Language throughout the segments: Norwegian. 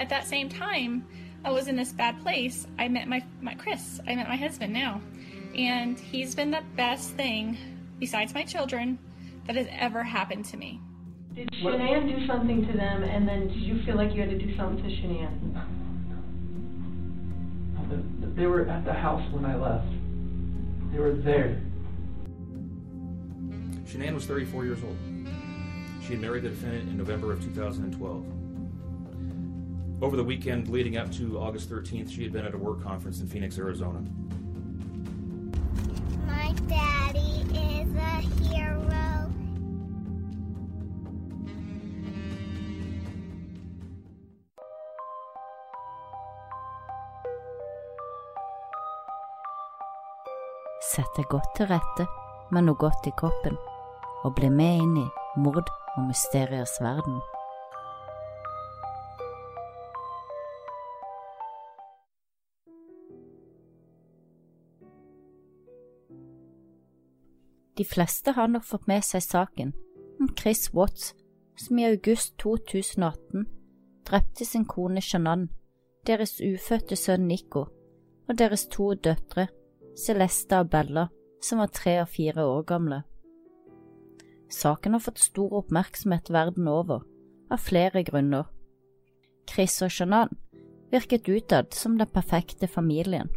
at that same time, I was in this bad place. I met my, my Chris. I met my husband now. And he's been the best thing, besides my children, that has ever happened to me. Did Shanann do something to them, and then did you feel like you had to do something to Shanann? They were at the house when I left. They were there. Shanann was 34 years old. She had married the defendant in November of 2012. Over the weekend leading up to August 13th, she had been at a work conference in Phoenix, Arizona. My daddy is a hero. Sett deg godt til rette med noe godt i kroppen, og bli med inn i mord og mysteriers verden. De fleste har nok fått med seg saken om Chris Watts, som i august 2018 drepte sin kone Shannon, deres ufødte sønn Nico og deres to døtre, Celeste og Bella, som var tre og fire år gamle. Saken har fått stor oppmerksomhet verden over, av flere grunner. Chris og Shannon virket utad som den perfekte familien.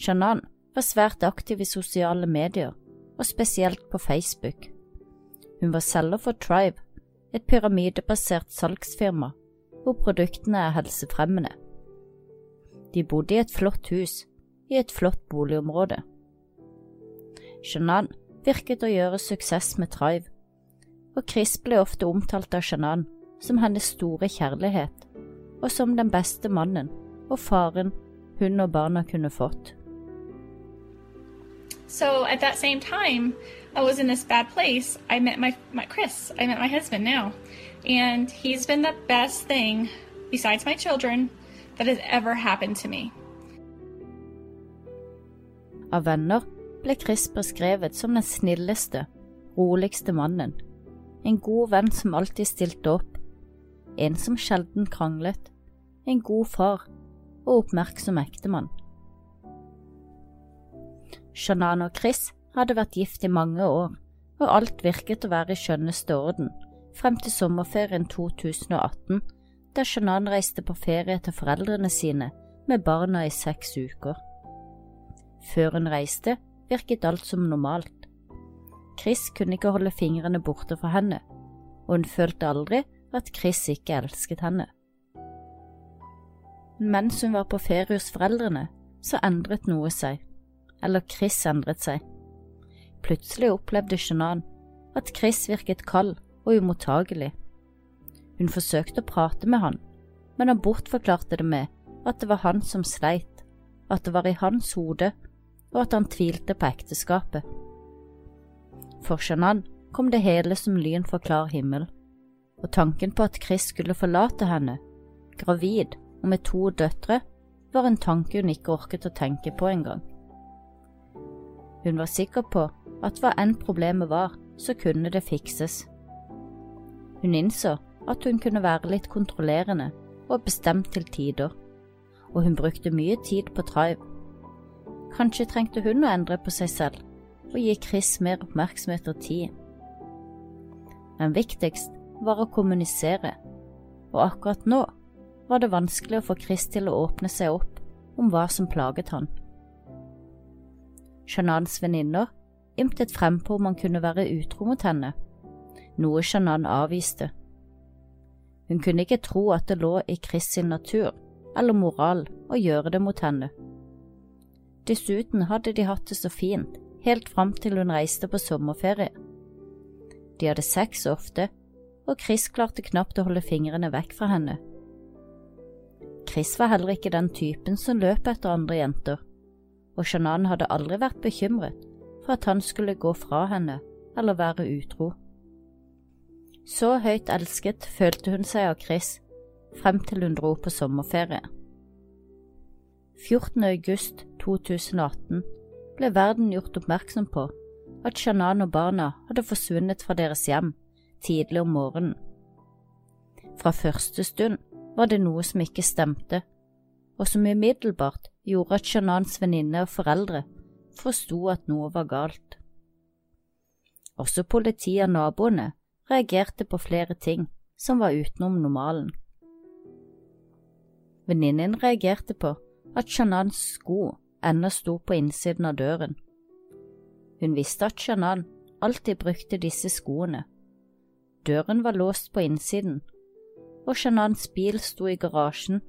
Shannon var svært aktiv i sosiale medier, og spesielt på Facebook. Hun var selger for Tribe, et pyramidebasert salgsfirma hvor produktene er helsefremmende. De bodde i et flott hus i et flott boligområde. Shannon virket å gjøre suksess med Tribe, og Chris ble ofte omtalt av Shannon som hennes store kjærlighet og som den beste mannen og faren hun og barna kunne fått. So at that same time, I was in this bad place. I met my, my Chris. I met my husband now. And he's been the best thing, besides my children, that has ever happened to me. Av venner ble Chris beskrevet som den snilleste, roligste mannen. En god venn som alltid stilte opp. En som sjelden kranglet. En god far og oppmerksom ektemann. Shannan og Chris hadde vært gift i mange år, og alt virket å være i skjønneste orden, frem til sommerferien 2018, da Shannan reiste på ferie til foreldrene sine med barna i seks uker. Før hun reiste, virket alt som normalt. Chris kunne ikke holde fingrene borte fra henne, og hun følte aldri at Chris ikke elsket henne. Mens hun var på ferie hos foreldrene, så endret noe seg, eller Chris endret seg. Plutselig opplevde Shannan at Chris virket kald og umottagelig. Hun forsøkte å prate med han, men han bortforklarte det med at det var han som sleit, at det var i hans hode, og at han tvilte på ekteskapet. For Shannan kom det hele som lyn fra klar himmel, og tanken på at Chris skulle forlate henne, gravid og med to døtre, var en tanke hun ikke orket å tenke på engang. Hun var sikker på at hva enn problemet var, så kunne det fikses. Hun innså at hun kunne være litt kontrollerende og bestemt til tider, og hun brukte mye tid på Trive. Kanskje trengte hun å endre på seg selv og gi Chris mer oppmerksomhet og tid. Men viktigst var å kommunisere, og akkurat nå var det vanskelig å få Chris til å åpne seg opp om hva som plaget han. Shanans venninner ymtet frempå om han kunne være utro mot henne, noe Shanan avviste. Hun kunne ikke tro at det lå i Chris sin natur eller moral å gjøre det mot henne. Dessuten hadde de hatt det så fint helt fram til hun reiste på sommerferie. De hadde sex ofte, og Chris klarte knapt å holde fingrene vekk fra henne. Chris var heller ikke den typen som løp etter andre jenter, og Shannan hadde aldri vært bekymret for at han skulle gå fra henne eller være utro. Så høyt elsket følte hun seg av Chris frem til hun dro på sommerferie. 14. august 2018 ble verden gjort oppmerksom på at Shannan og barna hadde forsvunnet fra deres hjem tidlig om morgenen. Fra første stund var det noe som ikke stemte, og som umiddelbart gjorde at Shanans venninne og foreldre forsto at noe var galt. Også politiet og naboene reagerte på flere ting som var utenom normalen. Venninnen reagerte på at Shanans sko ennå sto på innsiden av døren. Hun visste at Shanan alltid brukte disse skoene. Døren var låst på innsiden, og Shanans bil sto i garasjen,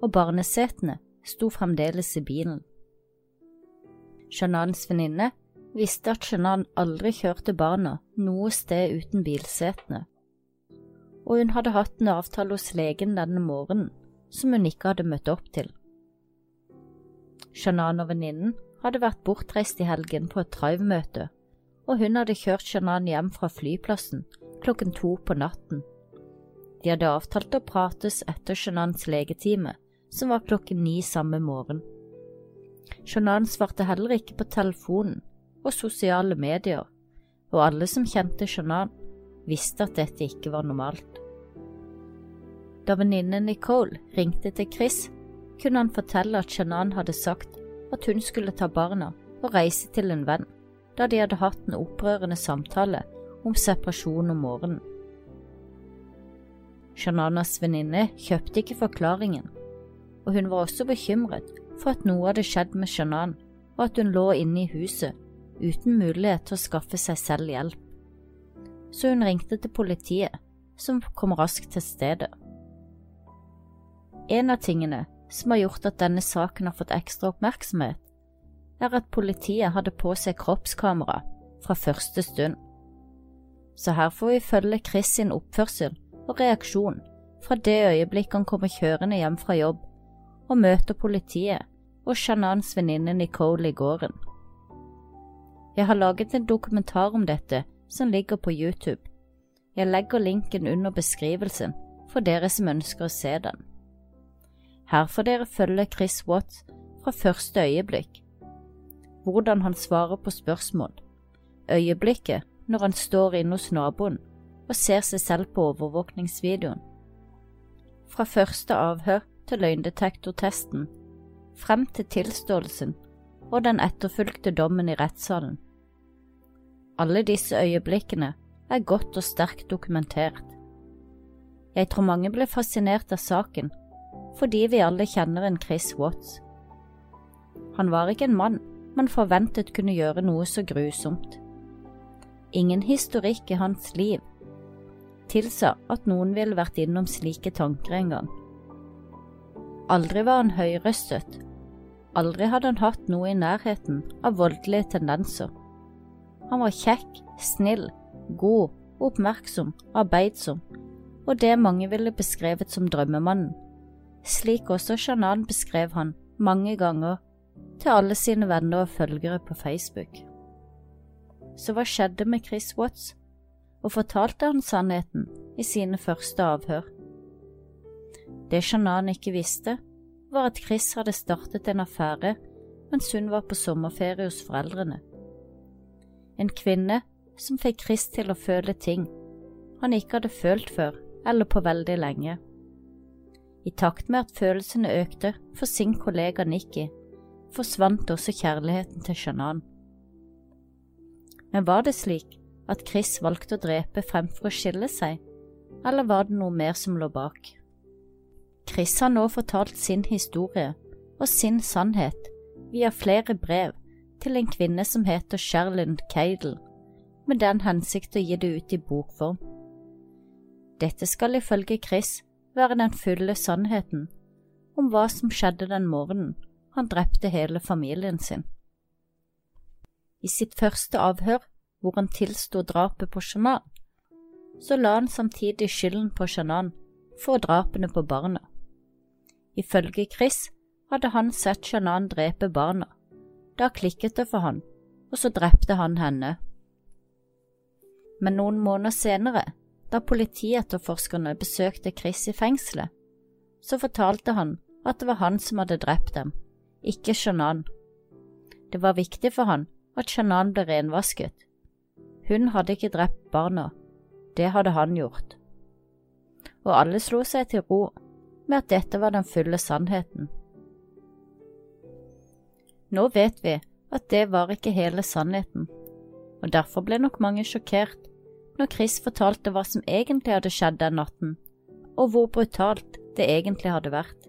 og barnesetene sto fremdeles i bilen. Shanans venninne visste at Shanan aldri kjørte barna noe sted uten bilsetene, og hun hadde hatt en avtale hos legen denne morgenen som hun ikke hadde møtt opp til. Shanan og venninnen hadde vært bortreist i helgen på et drive-møte, og hun hadde kjørt Shanan hjem fra flyplassen klokken to på natten. De hadde avtalt å prates etter Shanans legetime, som var klokken ni samme morgen. Shanan svarte heller ikke på telefonen og sosiale medier, og alle som kjente Shanan, visste at dette ikke var normalt. Da venninnen Nicole ringte til Chris, kunne han fortelle at Shanan hadde sagt at hun skulle ta barna og reise til en venn, da de hadde hatt en opprørende samtale om separasjon om morgenen. Shananas venninne kjøpte ikke forklaringen, og hun var også bekymret for at noe hadde skjedd med Shanan, og at hun lå inne i huset uten mulighet til å skaffe seg selv hjelp. Så hun ringte til politiet, som kom raskt til stedet. En av tingene som har gjort at denne saken har fått ekstra oppmerksomhet, er at politiet hadde på seg kroppskamera fra første stund. Så her får vi følge Chris sin oppførsel og reaksjon fra det øyeblikk han kommer kjørende hjem fra jobb og møter politiet og Shanans venninne Nicole i gården. Jeg har laget en dokumentar om dette som ligger på YouTube. Jeg legger linken under beskrivelsen for dere som ønsker å se den. Her får dere følge Chris Watts fra første øyeblikk, hvordan han svarer på spørsmål, øyeblikket når han står inne hos naboen og ser seg selv på overvåkningsvideoen, fra første avhør til løgndetektortesten, frem til tilståelsen og den etterfulgte dommen i rettssalen. Alle disse øyeblikkene er godt og sterkt dokumentert. Jeg tror mange ble fascinert av saken fordi vi alle kjenner en Chris Watts. Han var ikke en mann man forventet kunne gjøre noe så grusomt. Ingen historikk i hans liv tilsa at noen ville vært innom slike tanker engang. Aldri var han høyrøstet, aldri hadde han hatt noe i nærheten av voldelige tendenser. Han var kjekk, snill, god, oppmerksom, arbeidsom, og det mange ville beskrevet som drømmemannen slik også Shannan beskrev han mange ganger til alle sine venner og følgere på Facebook. Så hva skjedde med Chris Watts, og fortalte han sannheten i sine første avhør? Det Shannan ikke visste, var at Chris hadde startet en affære mens hun var på sommerferie hos foreldrene. En kvinne som fikk Chris til å føle ting han ikke hadde følt før eller på veldig lenge. I takt med at følelsene økte for sin kollega Nikki, forsvant også kjærligheten til Shannan. Men var det slik at Chris valgte å drepe fremfor å skille seg, eller var det noe mer som lå bak? Chris har nå fortalt sin historie og sin sannhet via flere brev til en kvinne som heter Sherlyn Cadel, med den hensikt å gi det ut i bokform. Dette skal ifølge Chris være den fulle sannheten om hva som skjedde den morgenen han drepte hele familien sin. I sitt første avhør, hvor han tilsto drapet på Shannan, så la han samtidig skylden på Shannan for drapene på barna. Ifølge Chris hadde han sett Shannan drepe barna. Da klikket det for han, og så drepte han henne. Men noen måneder senere da politietterforskerne besøkte Chris i fengselet, så fortalte han at det var han som hadde drept dem, ikke Shannan. Det var viktig for han at Shannan ble renvasket. Hun hadde ikke drept barna, det hadde han gjort. Og alle slo seg til ro med at dette var den fulle sannheten. Nå vet vi at det var ikke hele sannheten, og derfor ble nok mange sjokkert når Chris fortalte hva som egentlig hadde skjedd den natten, og hvor brutalt det egentlig hadde vært.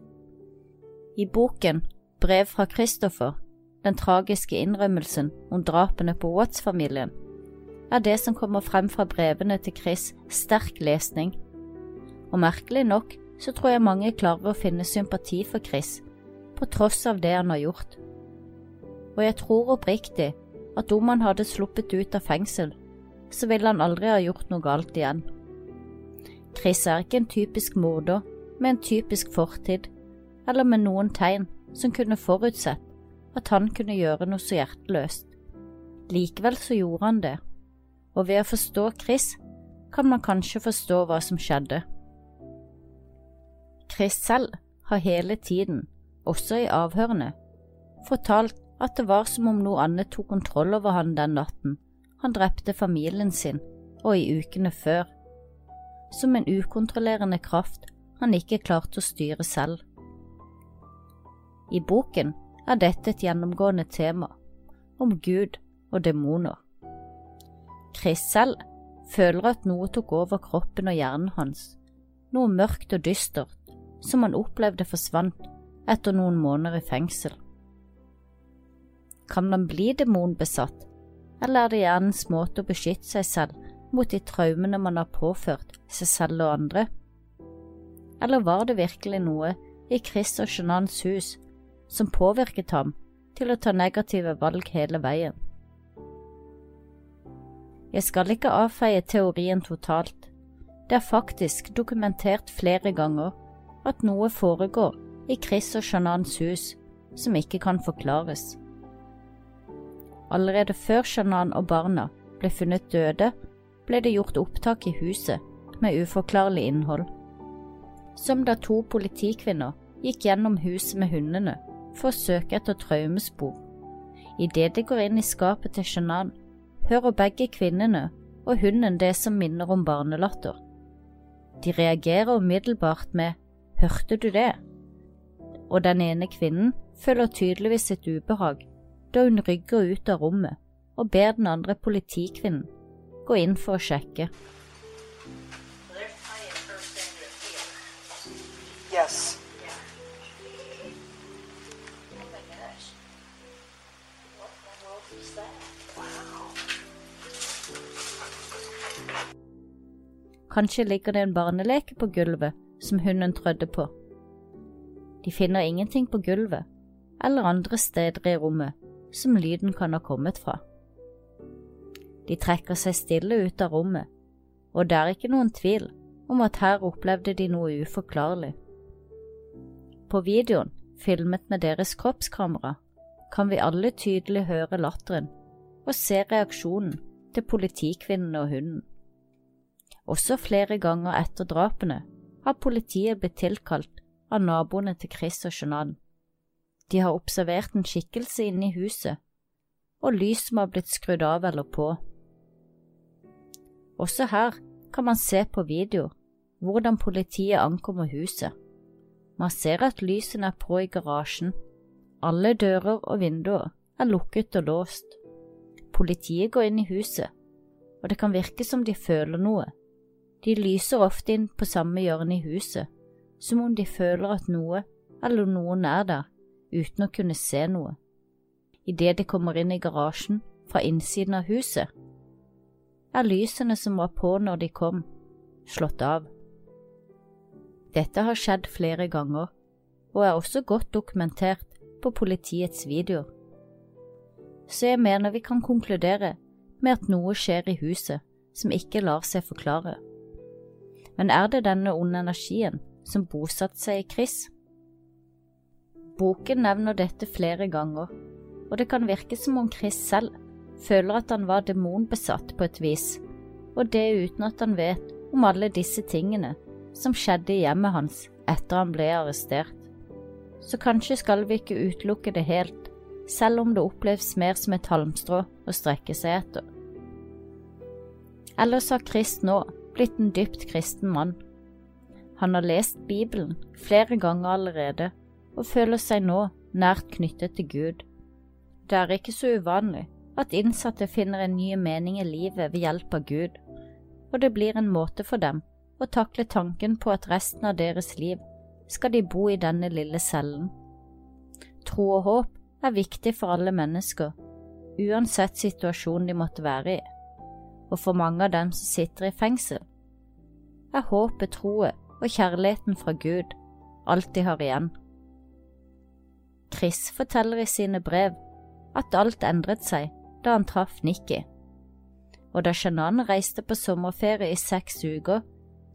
I boken Brev fra Christopher, den tragiske innrømmelsen om drapene på Watts-familien, er det som kommer frem fra brevene til Chris, sterk lesning. Og merkelig nok så tror jeg mange klarer å finne sympati for Chris, på tross av det han har gjort. Og jeg tror oppriktig at om han hadde sluppet ut av fengsel, så ville han aldri ha gjort noe galt igjen. Chris er ikke en typisk morder med en typisk fortid, eller med noen tegn som kunne forutsett at han kunne gjøre noe så hjerteløst. Likevel så gjorde han det, og ved å forstå Chris kan man kanskje forstå hva som skjedde. Chris selv har hele tiden, også i avhørene, fortalt at det var som om noe annet tok kontroll over han den natten han drepte familien sin og i ukene før, som en ukontrollerende kraft han ikke klarte å styre selv. I boken er dette et gjennomgående tema, om Gud og demoner. Chris selv føler at noe tok over kroppen og hjernen hans, noe mørkt og dystert som han opplevde forsvant etter noen måneder i fengsel. Kan man bli demonbesatt, eller er det hjernens måte å beskytte seg selv mot de traumene man har påført seg selv og andre? Eller var det virkelig noe i Chris og Shanans hus som påvirket ham til å ta negative valg hele veien? Jeg skal ikke avfeie teorien totalt. Det er faktisk dokumentert flere ganger at noe foregår i Chris og Shanans hus som ikke kan forklares. Allerede før Shanan og barna ble funnet døde, ble det gjort opptak i huset med uforklarlig innhold. Som da to politikvinner gikk gjennom huset med hundene for å søke etter traumespor. Idet de går inn i skapet til Shanan, hører begge kvinnene og hunden det som minner om barnelatter. De reagerer umiddelbart med Hørte du det? Og den ene kvinnen føler tydeligvis et ubehag da hun rygger ut av rommet og ber den andre politikvinnen gå inn for å sjekke. Yes. Kanskje ligger det en barneleke på gulvet som hunden trødde på. De finner ingenting på gulvet eller andre steder i rommet som lyden kan ha kommet fra. De trekker seg stille ut av rommet, og det er ikke noen tvil om at her opplevde de noe uforklarlig. På videoen, filmet med deres kroppskamera, kan vi alle tydelig høre latteren og se reaksjonen til politikvinnen og hunden. Også flere ganger etter drapene har politiet blitt tilkalt av naboene til Chris og Shanann. De har observert en skikkelse inne i huset, og lys som har blitt skrudd av eller på. Også her kan man se på video hvordan politiet ankommer huset. Man ser at lysene er på i garasjen. Alle dører og vinduer er lukket og låst. Politiet går inn i huset, og det kan virke som de føler noe de lyser ofte inn på samme hjørne i huset, som om de føler at noe eller noen er der, uten å kunne se noe. Idet de kommer inn i garasjen fra innsiden av huset, er lysene som var på når de kom, slått av. Dette har skjedd flere ganger, og er også godt dokumentert på politiets videoer. Så jeg mener vi kan konkludere med at noe skjer i huset som ikke lar seg forklare. Men er det denne onde energien som bosatte seg i Chris? Boken nevner dette flere ganger, og det kan virke som om Chris selv føler at han var demonbesatt på et vis, og det uten at han vet om alle disse tingene som skjedde i hjemmet hans etter han ble arrestert. Så kanskje skal vi ikke utelukke det helt, selv om det oppleves mer som et halmstrå å strekke seg etter. Ellers har Chris nå blitt en dypt kristen mann. Han har lest Bibelen flere ganger allerede og føler seg nå nært knyttet til Gud. Det er ikke så uvanlig at innsatte finner en ny mening i livet ved hjelp av Gud, og det blir en måte for dem å takle tanken på at resten av deres liv skal de bo i denne lille cellen. Tro og håp er viktig for alle mennesker, uansett situasjon de måtte være i, og for mange av dem som sitter i fengsel, er håpet, troen og kjærligheten fra Gud alt de har igjen. Chris forteller i sine brev at alt endret seg da han traff Nikki, og da Shannon reiste på sommerferie i seks uker,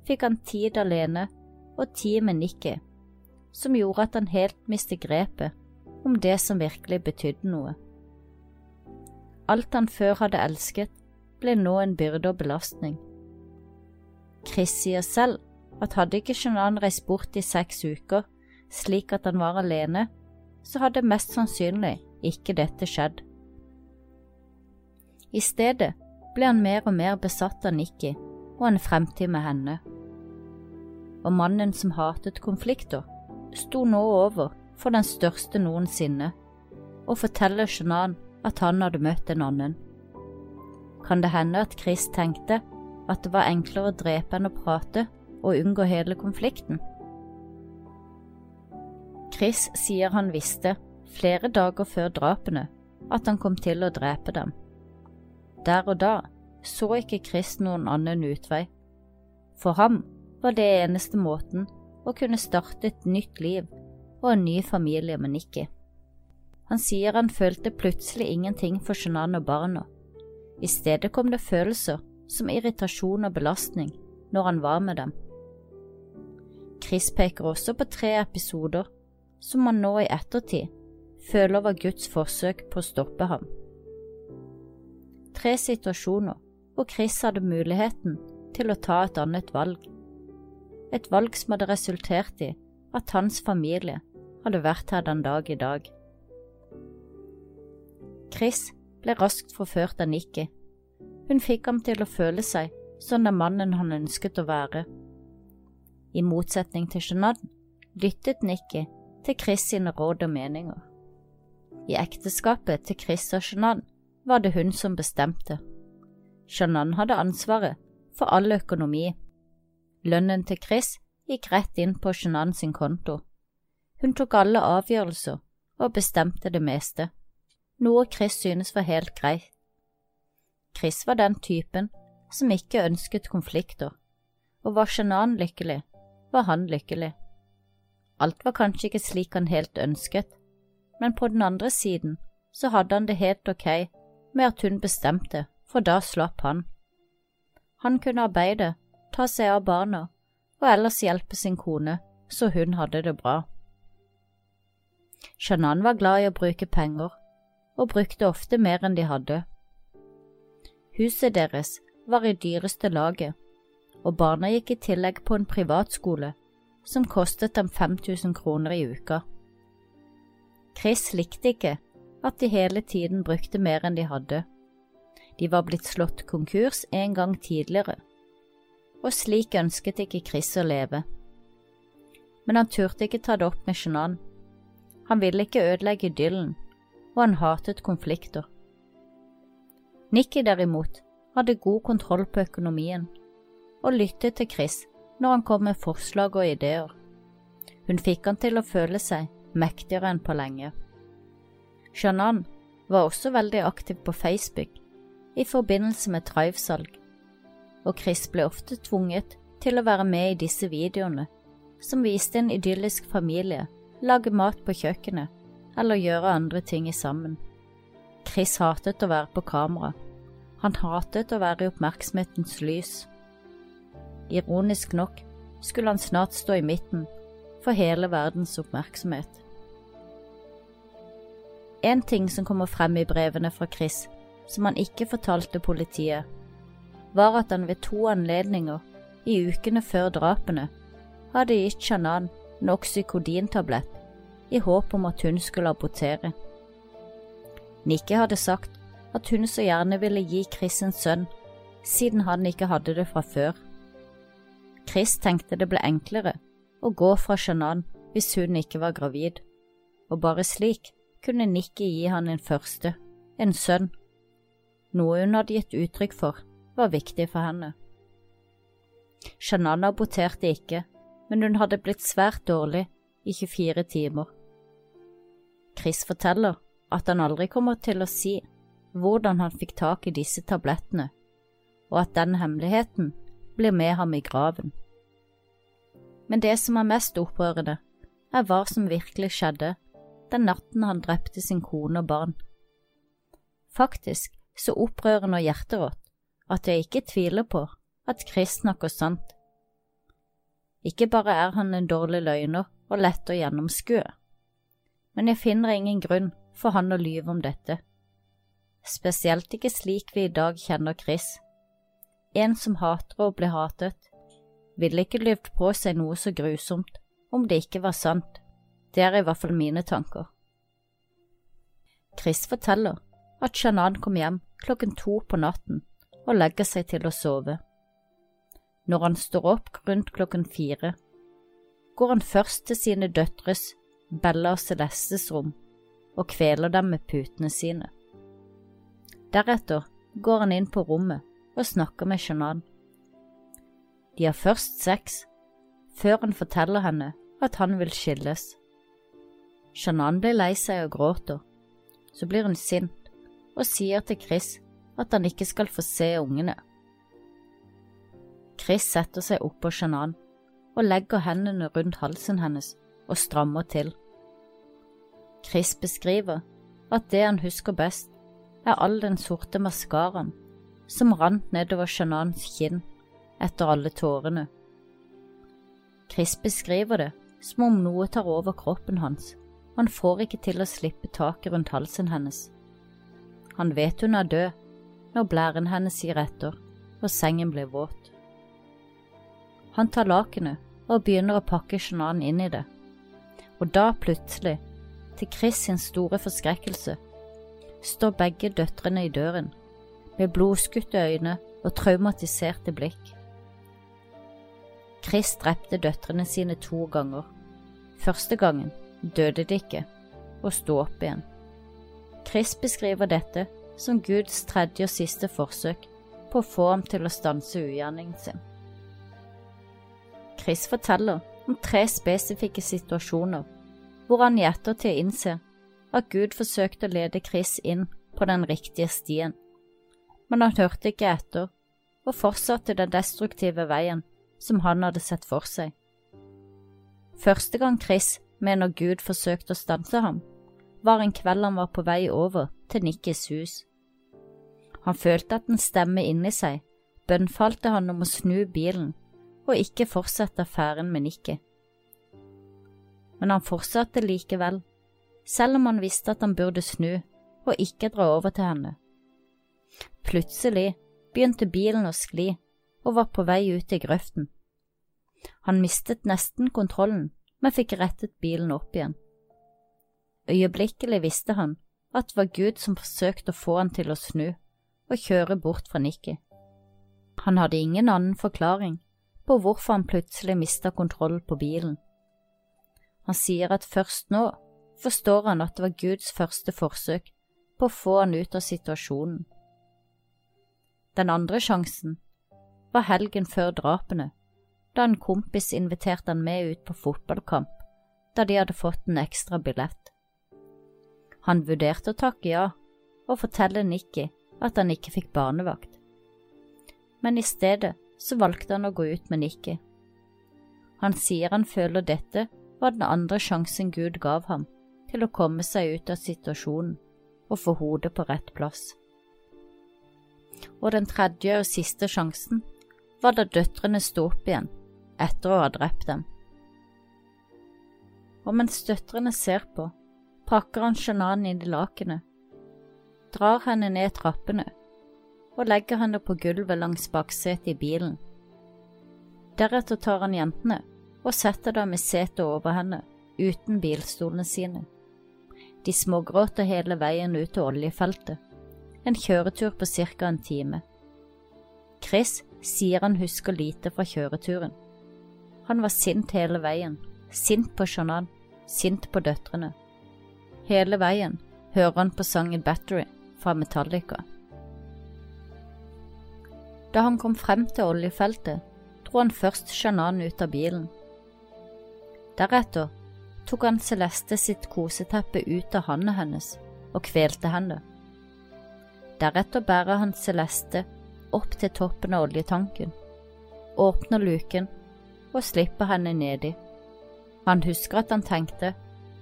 fikk han tid alene og tid med Nikki, som gjorde at han helt mistet grepet om det som virkelig betydde noe. Alt han før hadde elsket, ble nå en byrde og belastning. Chris sier selv at hadde ikke Shannon reist bort i seks uker, slik at han var alene, så hadde mest sannsynlig ikke dette skjedd. I stedet ble han mer og mer besatt av Nikki og en fremtid med henne. Og mannen som hatet konflikter, sto nå over for den største noensinne og forteller Shannon at han hadde møtt en annen. Kan det hende at Chris tenkte at det var enklere å drepe enn å prate og unngå hele konflikten? Chris sier han visste, flere dager før drapene, at han kom til å drepe dem. Der og da så ikke Chris noen annen utvei. For ham var det eneste måten å kunne starte et nytt liv og en ny familie med Nikki. Han sier han følte plutselig ingenting for Shannan og barna. I stedet kom det følelser som irritasjon og belastning når han var med dem. Chris peker også på tre episoder som han nå i ettertid føler var Guds forsøk på å stoppe ham. Tre situasjoner hvor Chris hadde muligheten til å ta et annet valg. Et valg som hadde resultert i at hans familie hadde vært her den dag i dag. Chris ble raskt forført av Nikki. Hun fikk ham til å føle seg som den mannen han ønsket å være. I motsetning til Shanad lyttet Nikki til Chris sine råd og meninger. I ekteskapet til Chris og Shanad var det hun som bestemte. Janan hadde ansvaret for all økonomi. Lønnen til Chris gikk rett inn på Shannan sin konto. Hun tok alle avgjørelser og bestemte det meste, noe Chris synes var helt greit. Chris var den typen som ikke ønsket konflikter, og var Shannan lykkelig, var han lykkelig. Alt var kanskje ikke slik han helt ønsket, men på den andre siden så hadde han det helt ok med at hun bestemte, for da slapp han. Han kunne arbeide, ta seg av barna og ellers hjelpe sin kone, så hun hadde det bra. Shannan var glad i å bruke penger, og brukte ofte mer enn de hadde. Huset deres var i dyreste laget, og barna gikk i tillegg på en privatskole som kostet dem 5000 kroner i uka. Chris likte ikke at de hele tiden brukte mer enn de hadde. De var blitt slått konkurs en gang tidligere, og slik ønsket ikke Chris å leve. Men han turte ikke ta det opp med Shannan. Han ville ikke ødelegge idyllen, og han hatet konflikter. Nikki derimot hadde god kontroll på økonomien, og lyttet til Chris når han kom med forslag og ideer. Hun fikk han til å føle seg mektigere enn på lenge. Shannan var også veldig aktiv på Facebook i forbindelse med Thrive-salg, og Chris ble ofte tvunget til å være med i disse videoene, som viste en idyllisk familie lage mat på kjøkkenet eller gjøre andre ting sammen. Chris hatet å være på kamera. Han hatet å være i oppmerksomhetens lys. Ironisk nok skulle han snart stå i midten for hele verdens oppmerksomhet. En ting som kommer frem i brevene fra Chris, som han ikke fortalte politiet, var at han ved to anledninger i ukene før drapene hadde gitt Shanan en oksykodintablett i håp om at hun skulle abortere. Nikki hadde sagt at hun så gjerne ville gi Chris en sønn, siden han ikke hadde det fra før. Chris tenkte det ble enklere å gå fra Shannan hvis hun ikke var gravid, og bare slik kunne Nikki gi han en første, en sønn, noe hun hadde gitt uttrykk for var viktig for henne. Shannan aborterte ikke, men hun hadde blitt svært dårlig i 24 timer. Chris forteller at han aldri kommer til å si hvordan han fikk tak i disse tablettene, og at den hemmeligheten blir med ham i graven. Men det som er mest opprørende, er hva som virkelig skjedde den natten han drepte sin kone og barn. Faktisk så opprørende og hjerterått at jeg ikke tviler på at Chris snakker sant. Ikke bare er han en dårlig løgner og lett å gjennomskue, men jeg finner ingen grunn for han å lyve om dette, spesielt ikke slik vi i dag kjenner Chris. En som hater å bli hatet, ville ikke lyvd på seg noe så grusomt om det ikke var sant. Det er i hvert fall mine tanker. Chris forteller at Shanan kom hjem klokken to på natten og legger seg til å sove. Når han står opp rundt klokken fire, går han først til sine døtres, Bella og Celestes rom og kveler dem med putene sine. Deretter går han inn på rommet og snakker med Shannan. De har først sex, før han forteller henne at han vil skilles. Shannan blir lei seg og gråter. Så blir hun sint og sier til Chris at han ikke skal få se ungene. Chris setter seg oppå Shannan og legger hendene rundt halsen hennes og strammer til. Chris beskriver at det han husker best, er all den sorte maskaraen som rant nedover Shanans kinn etter alle tårene. Chris beskriver det som om noe tar over kroppen hans, og han får ikke til å slippe taket rundt halsen hennes. Han vet hun er død når blæren hennes gir etter og sengen blir våt. Han tar lakenet og begynner å pakke Shannan inn i det, og da plutselig, til Chris sin store forskrekkelse, står begge døtrene i døren, med blodskutte øyne og traumatiserte blikk. Chris drepte døtrene sine to ganger. Første gangen døde de ikke og sto opp igjen. Chris beskriver dette som Guds tredje og siste forsøk på å få ham til å stanse ugjerningen sin. Chris forteller om tre spesifikke situasjoner hvor han i ettertid innser at Gud forsøkte å lede Chris inn på den riktige stien, men han hørte ikke etter og fortsatte den destruktive veien som han hadde sett for seg. Første gang Chris mener Gud forsøkte å stanse ham, var en kveld han var på vei over til Nikkis hus. Han følte at en stemme inni seg bønnfalte han om å snu bilen og ikke fortsette affæren med Nikki. Men han fortsatte likevel, selv om han visste at han burde snu og ikke dra over til henne. Plutselig begynte bilen å skli og var på vei ut i grøften. Han mistet nesten kontrollen men fikk rettet bilen opp igjen. Øyeblikkelig visste han at det var Gud som forsøkte å få han til å snu og kjøre bort fra Nikki. Han hadde ingen annen forklaring på hvorfor han plutselig mista kontroll på bilen. Han sier at først nå forstår han at det var Guds første forsøk på å få han ut av situasjonen. Den andre sjansen var helgen før drapene, da en kompis inviterte han med ut på fotballkamp, da de hadde fått en ekstra billett. Han vurderte å takke ja og fortelle Nikki at han ikke fikk barnevakt, men i stedet så valgte han å gå ut med Nikki. Han sier han føler dette var den andre sjansen Gud gav ham til å komme seg ut av situasjonen og få hodet på rett plass. Og den tredje og siste sjansen var da døtrene sto opp igjen etter å ha drept dem. Og mens døtrene ser på, pakker han Shannan inn i lakenet, drar henne ned trappene og legger henne på gulvet langs baksetet i bilen. Deretter tar han jentene og setter dem i setet over henne, uten bilstolene sine. De smågråter hele veien ut til oljefeltet, en kjøretur på ca. en time. Chris sier han husker lite fra kjøreturen, Han var sint hele veien. Sint på Shannan. Sint på døtrene. Hele veien hører han på sangen Battery fra Metallica. Da han kom frem til oljefeltet, dro han først Shannan ut av bilen. Deretter tok han Celeste sitt koseteppe ut av handa hennes og kvelte henne. Deretter bærer han Celeste opp til toppen av oljetanken, åpner luken og slipper henne nedi. Han husker at han tenkte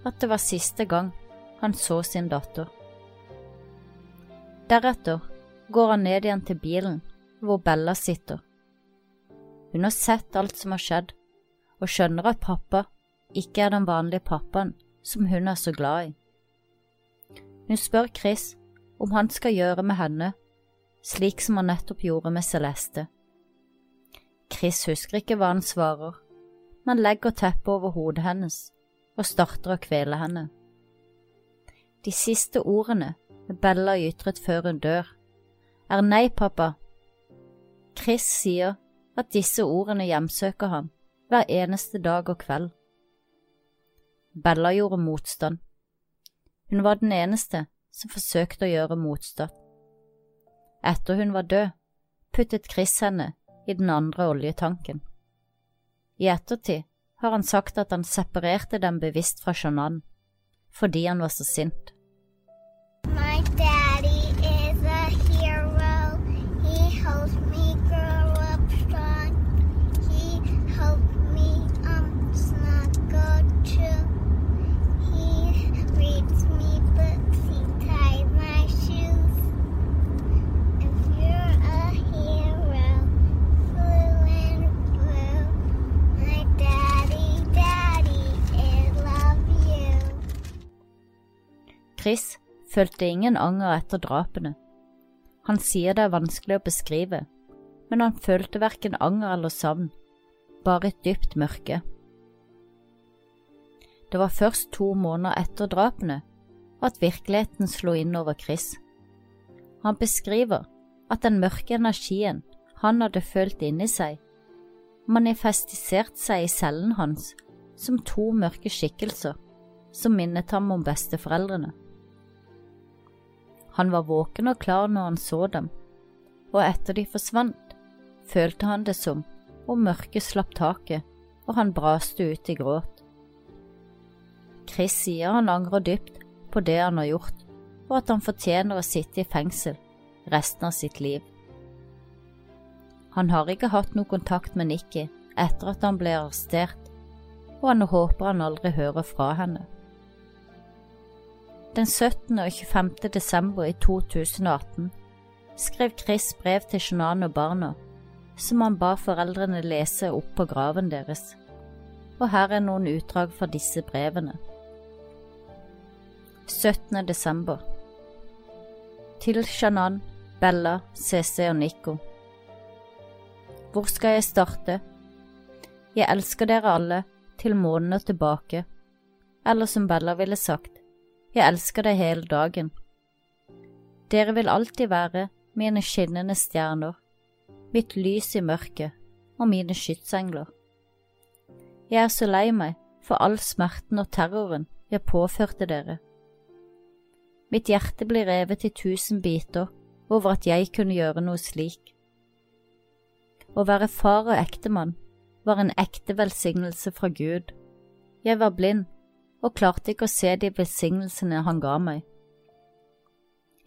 at det var siste gang han så sin datter. Deretter går han ned igjen til bilen hvor Bella sitter. Hun har sett alt som har skjedd, og skjønner at pappa ikke er den vanlige pappaen som hun er så glad i. Hun spør Chris om han skal gjøre med henne slik som han nettopp gjorde med Celeste. Chris husker ikke hva han svarer, men legger teppet over hodet hennes og starter å kvele henne. De siste ordene Bella ytret før hun dør, er nei, pappa. Chris sier at disse ordene hjemsøker ham hver eneste dag og kveld. Bella gjorde motstand. Hun var den eneste som forsøkte å gjøre motstand. Etter hun var død, puttet Chris henne i den andre oljetanken. I ettertid har han sagt at han separerte dem bevisst fra Shannon, fordi han var så sint. My daddy Chris følte ingen anger etter drapene. Han sier det er vanskelig å beskrive, men han følte verken anger eller savn, bare et dypt mørke. Det var først to måneder etter drapene at virkeligheten slo inn over Chris. Han beskriver at den mørke energien han hadde følt inni seg, manifestiserte seg i cellen hans som to mørke skikkelser som minnet ham om besteforeldrene. Han var våken og klar når han så dem, og etter de forsvant, følte han det som om mørket slapp taket og han braste ut i gråt. Chris sier han angrer dypt på det han har gjort, og at han fortjener å sitte i fengsel resten av sitt liv. Han har ikke hatt noe kontakt med Nikki etter at han ble arrestert, og han håper han aldri hører fra henne. Den 17. og 25. desember i 2018 skrev Chris brev til Shannan og barna, som han ba foreldrene lese opp på graven deres, og her er noen utdrag fra disse brevene. 17. desember Til Shannan, Bella, CC og Nico Hvor skal jeg starte? Jeg elsker dere alle, til måneder tilbake, eller som Bella ville sagt, jeg elsker deg hele dagen. Dere vil alltid være mine skinnende stjerner, mitt lys i mørket og mine skytsengler. Jeg er så lei meg for all smerten og terroren jeg påførte dere. Mitt hjerte blir revet i tusen biter over at jeg kunne gjøre noe slik. Å være far og ektemann var en ekte velsignelse fra Gud. Jeg var blind og klarte ikke å se de velsignelsene han ga meg.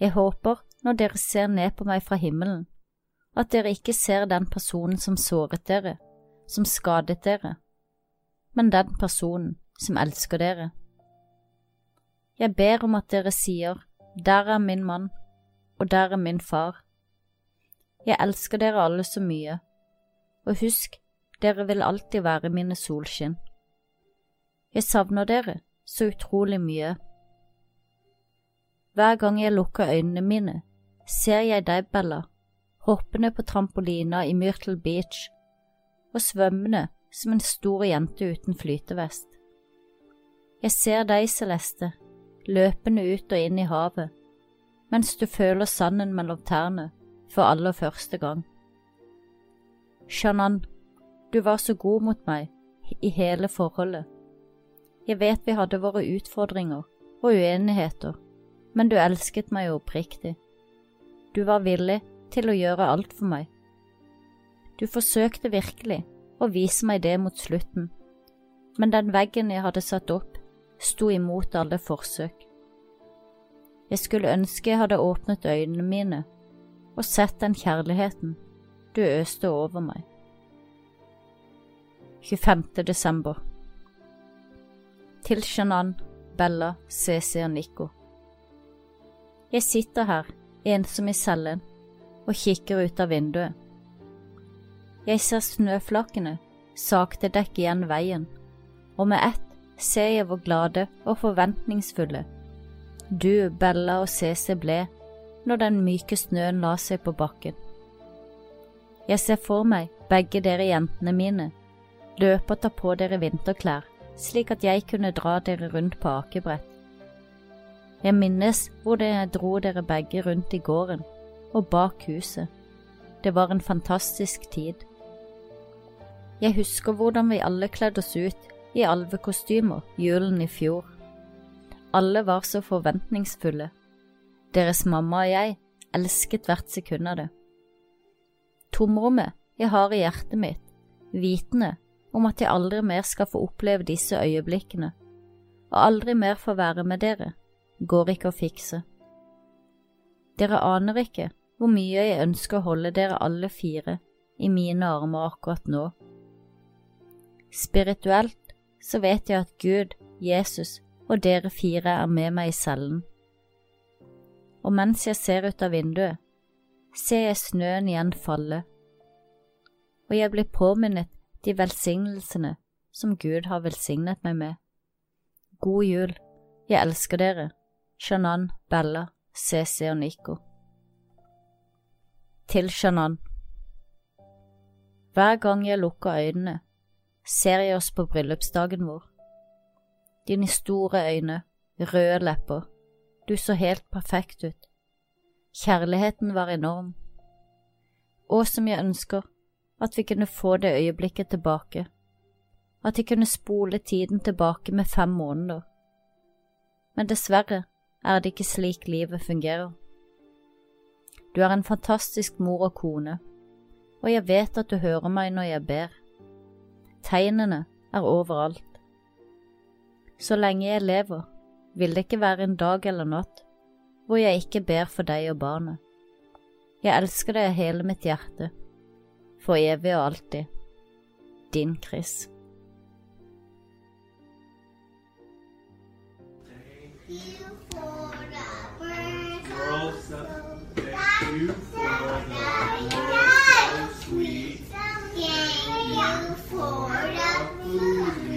Jeg håper, når dere ser ned på meg fra himmelen, at dere ikke ser den personen som såret dere, som skadet dere, men den personen som elsker dere. Jeg ber om at dere sier, der er min mann, og der er min far. Jeg elsker dere alle så mye, og husk, dere vil alltid være mine solskinn. Jeg savner dere så utrolig mye. Hver gang jeg lukker øynene mine, ser jeg deg, Bella, hoppende på trampolina i Myrtle Beach og svømmende som en stor jente uten flytevest. Jeg ser deg, Celeste, løpende ut og inn i havet, mens du føler sanden mellom tærne for aller første gang. Shannan, du var så god mot meg i hele forholdet. Jeg vet vi hadde våre utfordringer og uenigheter, men du elsket meg oppriktig. Du var villig til å gjøre alt for meg. Du forsøkte virkelig å vise meg det mot slutten, men den veggen jeg hadde satt opp, sto imot alle forsøk. Jeg skulle ønske jeg hadde åpnet øynene mine og sett den kjærligheten du øste over meg. 25. desember Til Shannan, Bella, CC og Nico Jeg sitter her, ensom i cellen, og kikker ut av vinduet. Jeg ser snøflakene sakte dekke igjen veien, og med ett ser jeg hvor glade og forventningsfulle du, Bella og CC ble når den myke snøen la seg på bakken. Jeg ser for meg begge dere jentene mine løpe og ta på dere vinterklær, slik at jeg kunne dra dere rundt på akebrett. Jeg minnes hvor jeg dro dere begge rundt i gården og bak huset. Det var en fantastisk tid. Jeg husker hvordan vi alle kledde oss ut i alvekostymer julen i fjor. Alle var så forventningsfulle. Deres mamma og jeg elsket hvert sekund av det. Tomrommet jeg har i hjertet mitt, vitende om at jeg aldri mer skal få oppleve disse øyeblikkene, og aldri mer få være med dere, går ikke å fikse. Dere aner ikke hvor mye jeg ønsker å holde dere alle fire i mine armer akkurat nå. Spirituelt så vet jeg at Gud, Jesus og dere fire er med meg i cellen. Og mens jeg ser ut av vinduet, ser jeg snøen igjen falle, og jeg blir påminnet de velsignelsene som Gud har velsignet meg med. God jul, jeg elsker dere, Shannan, Bella, CC og Nico. Til Shannan Hver gang jeg lukker øynene, ser jeg oss på bryllupsdagen vår. Dine store øyne, røde lepper, du så helt perfekt ut. Kjærligheten var enorm. Og som jeg ønsker at vi kunne få det øyeblikket tilbake, at de kunne spole tiden tilbake med fem måneder. Men dessverre er det ikke slik livet fungerer. Du er en fantastisk mor og kone, og jeg vet at du hører meg når jeg ber. Tegnene er overalt. Så lenge jeg lever, vil det ikke være en dag eller natt hvor jeg ikke ber for deg og barnet. Jeg elsker deg av hele mitt hjerte, for evig og alltid. Din Chris. Thank you for the food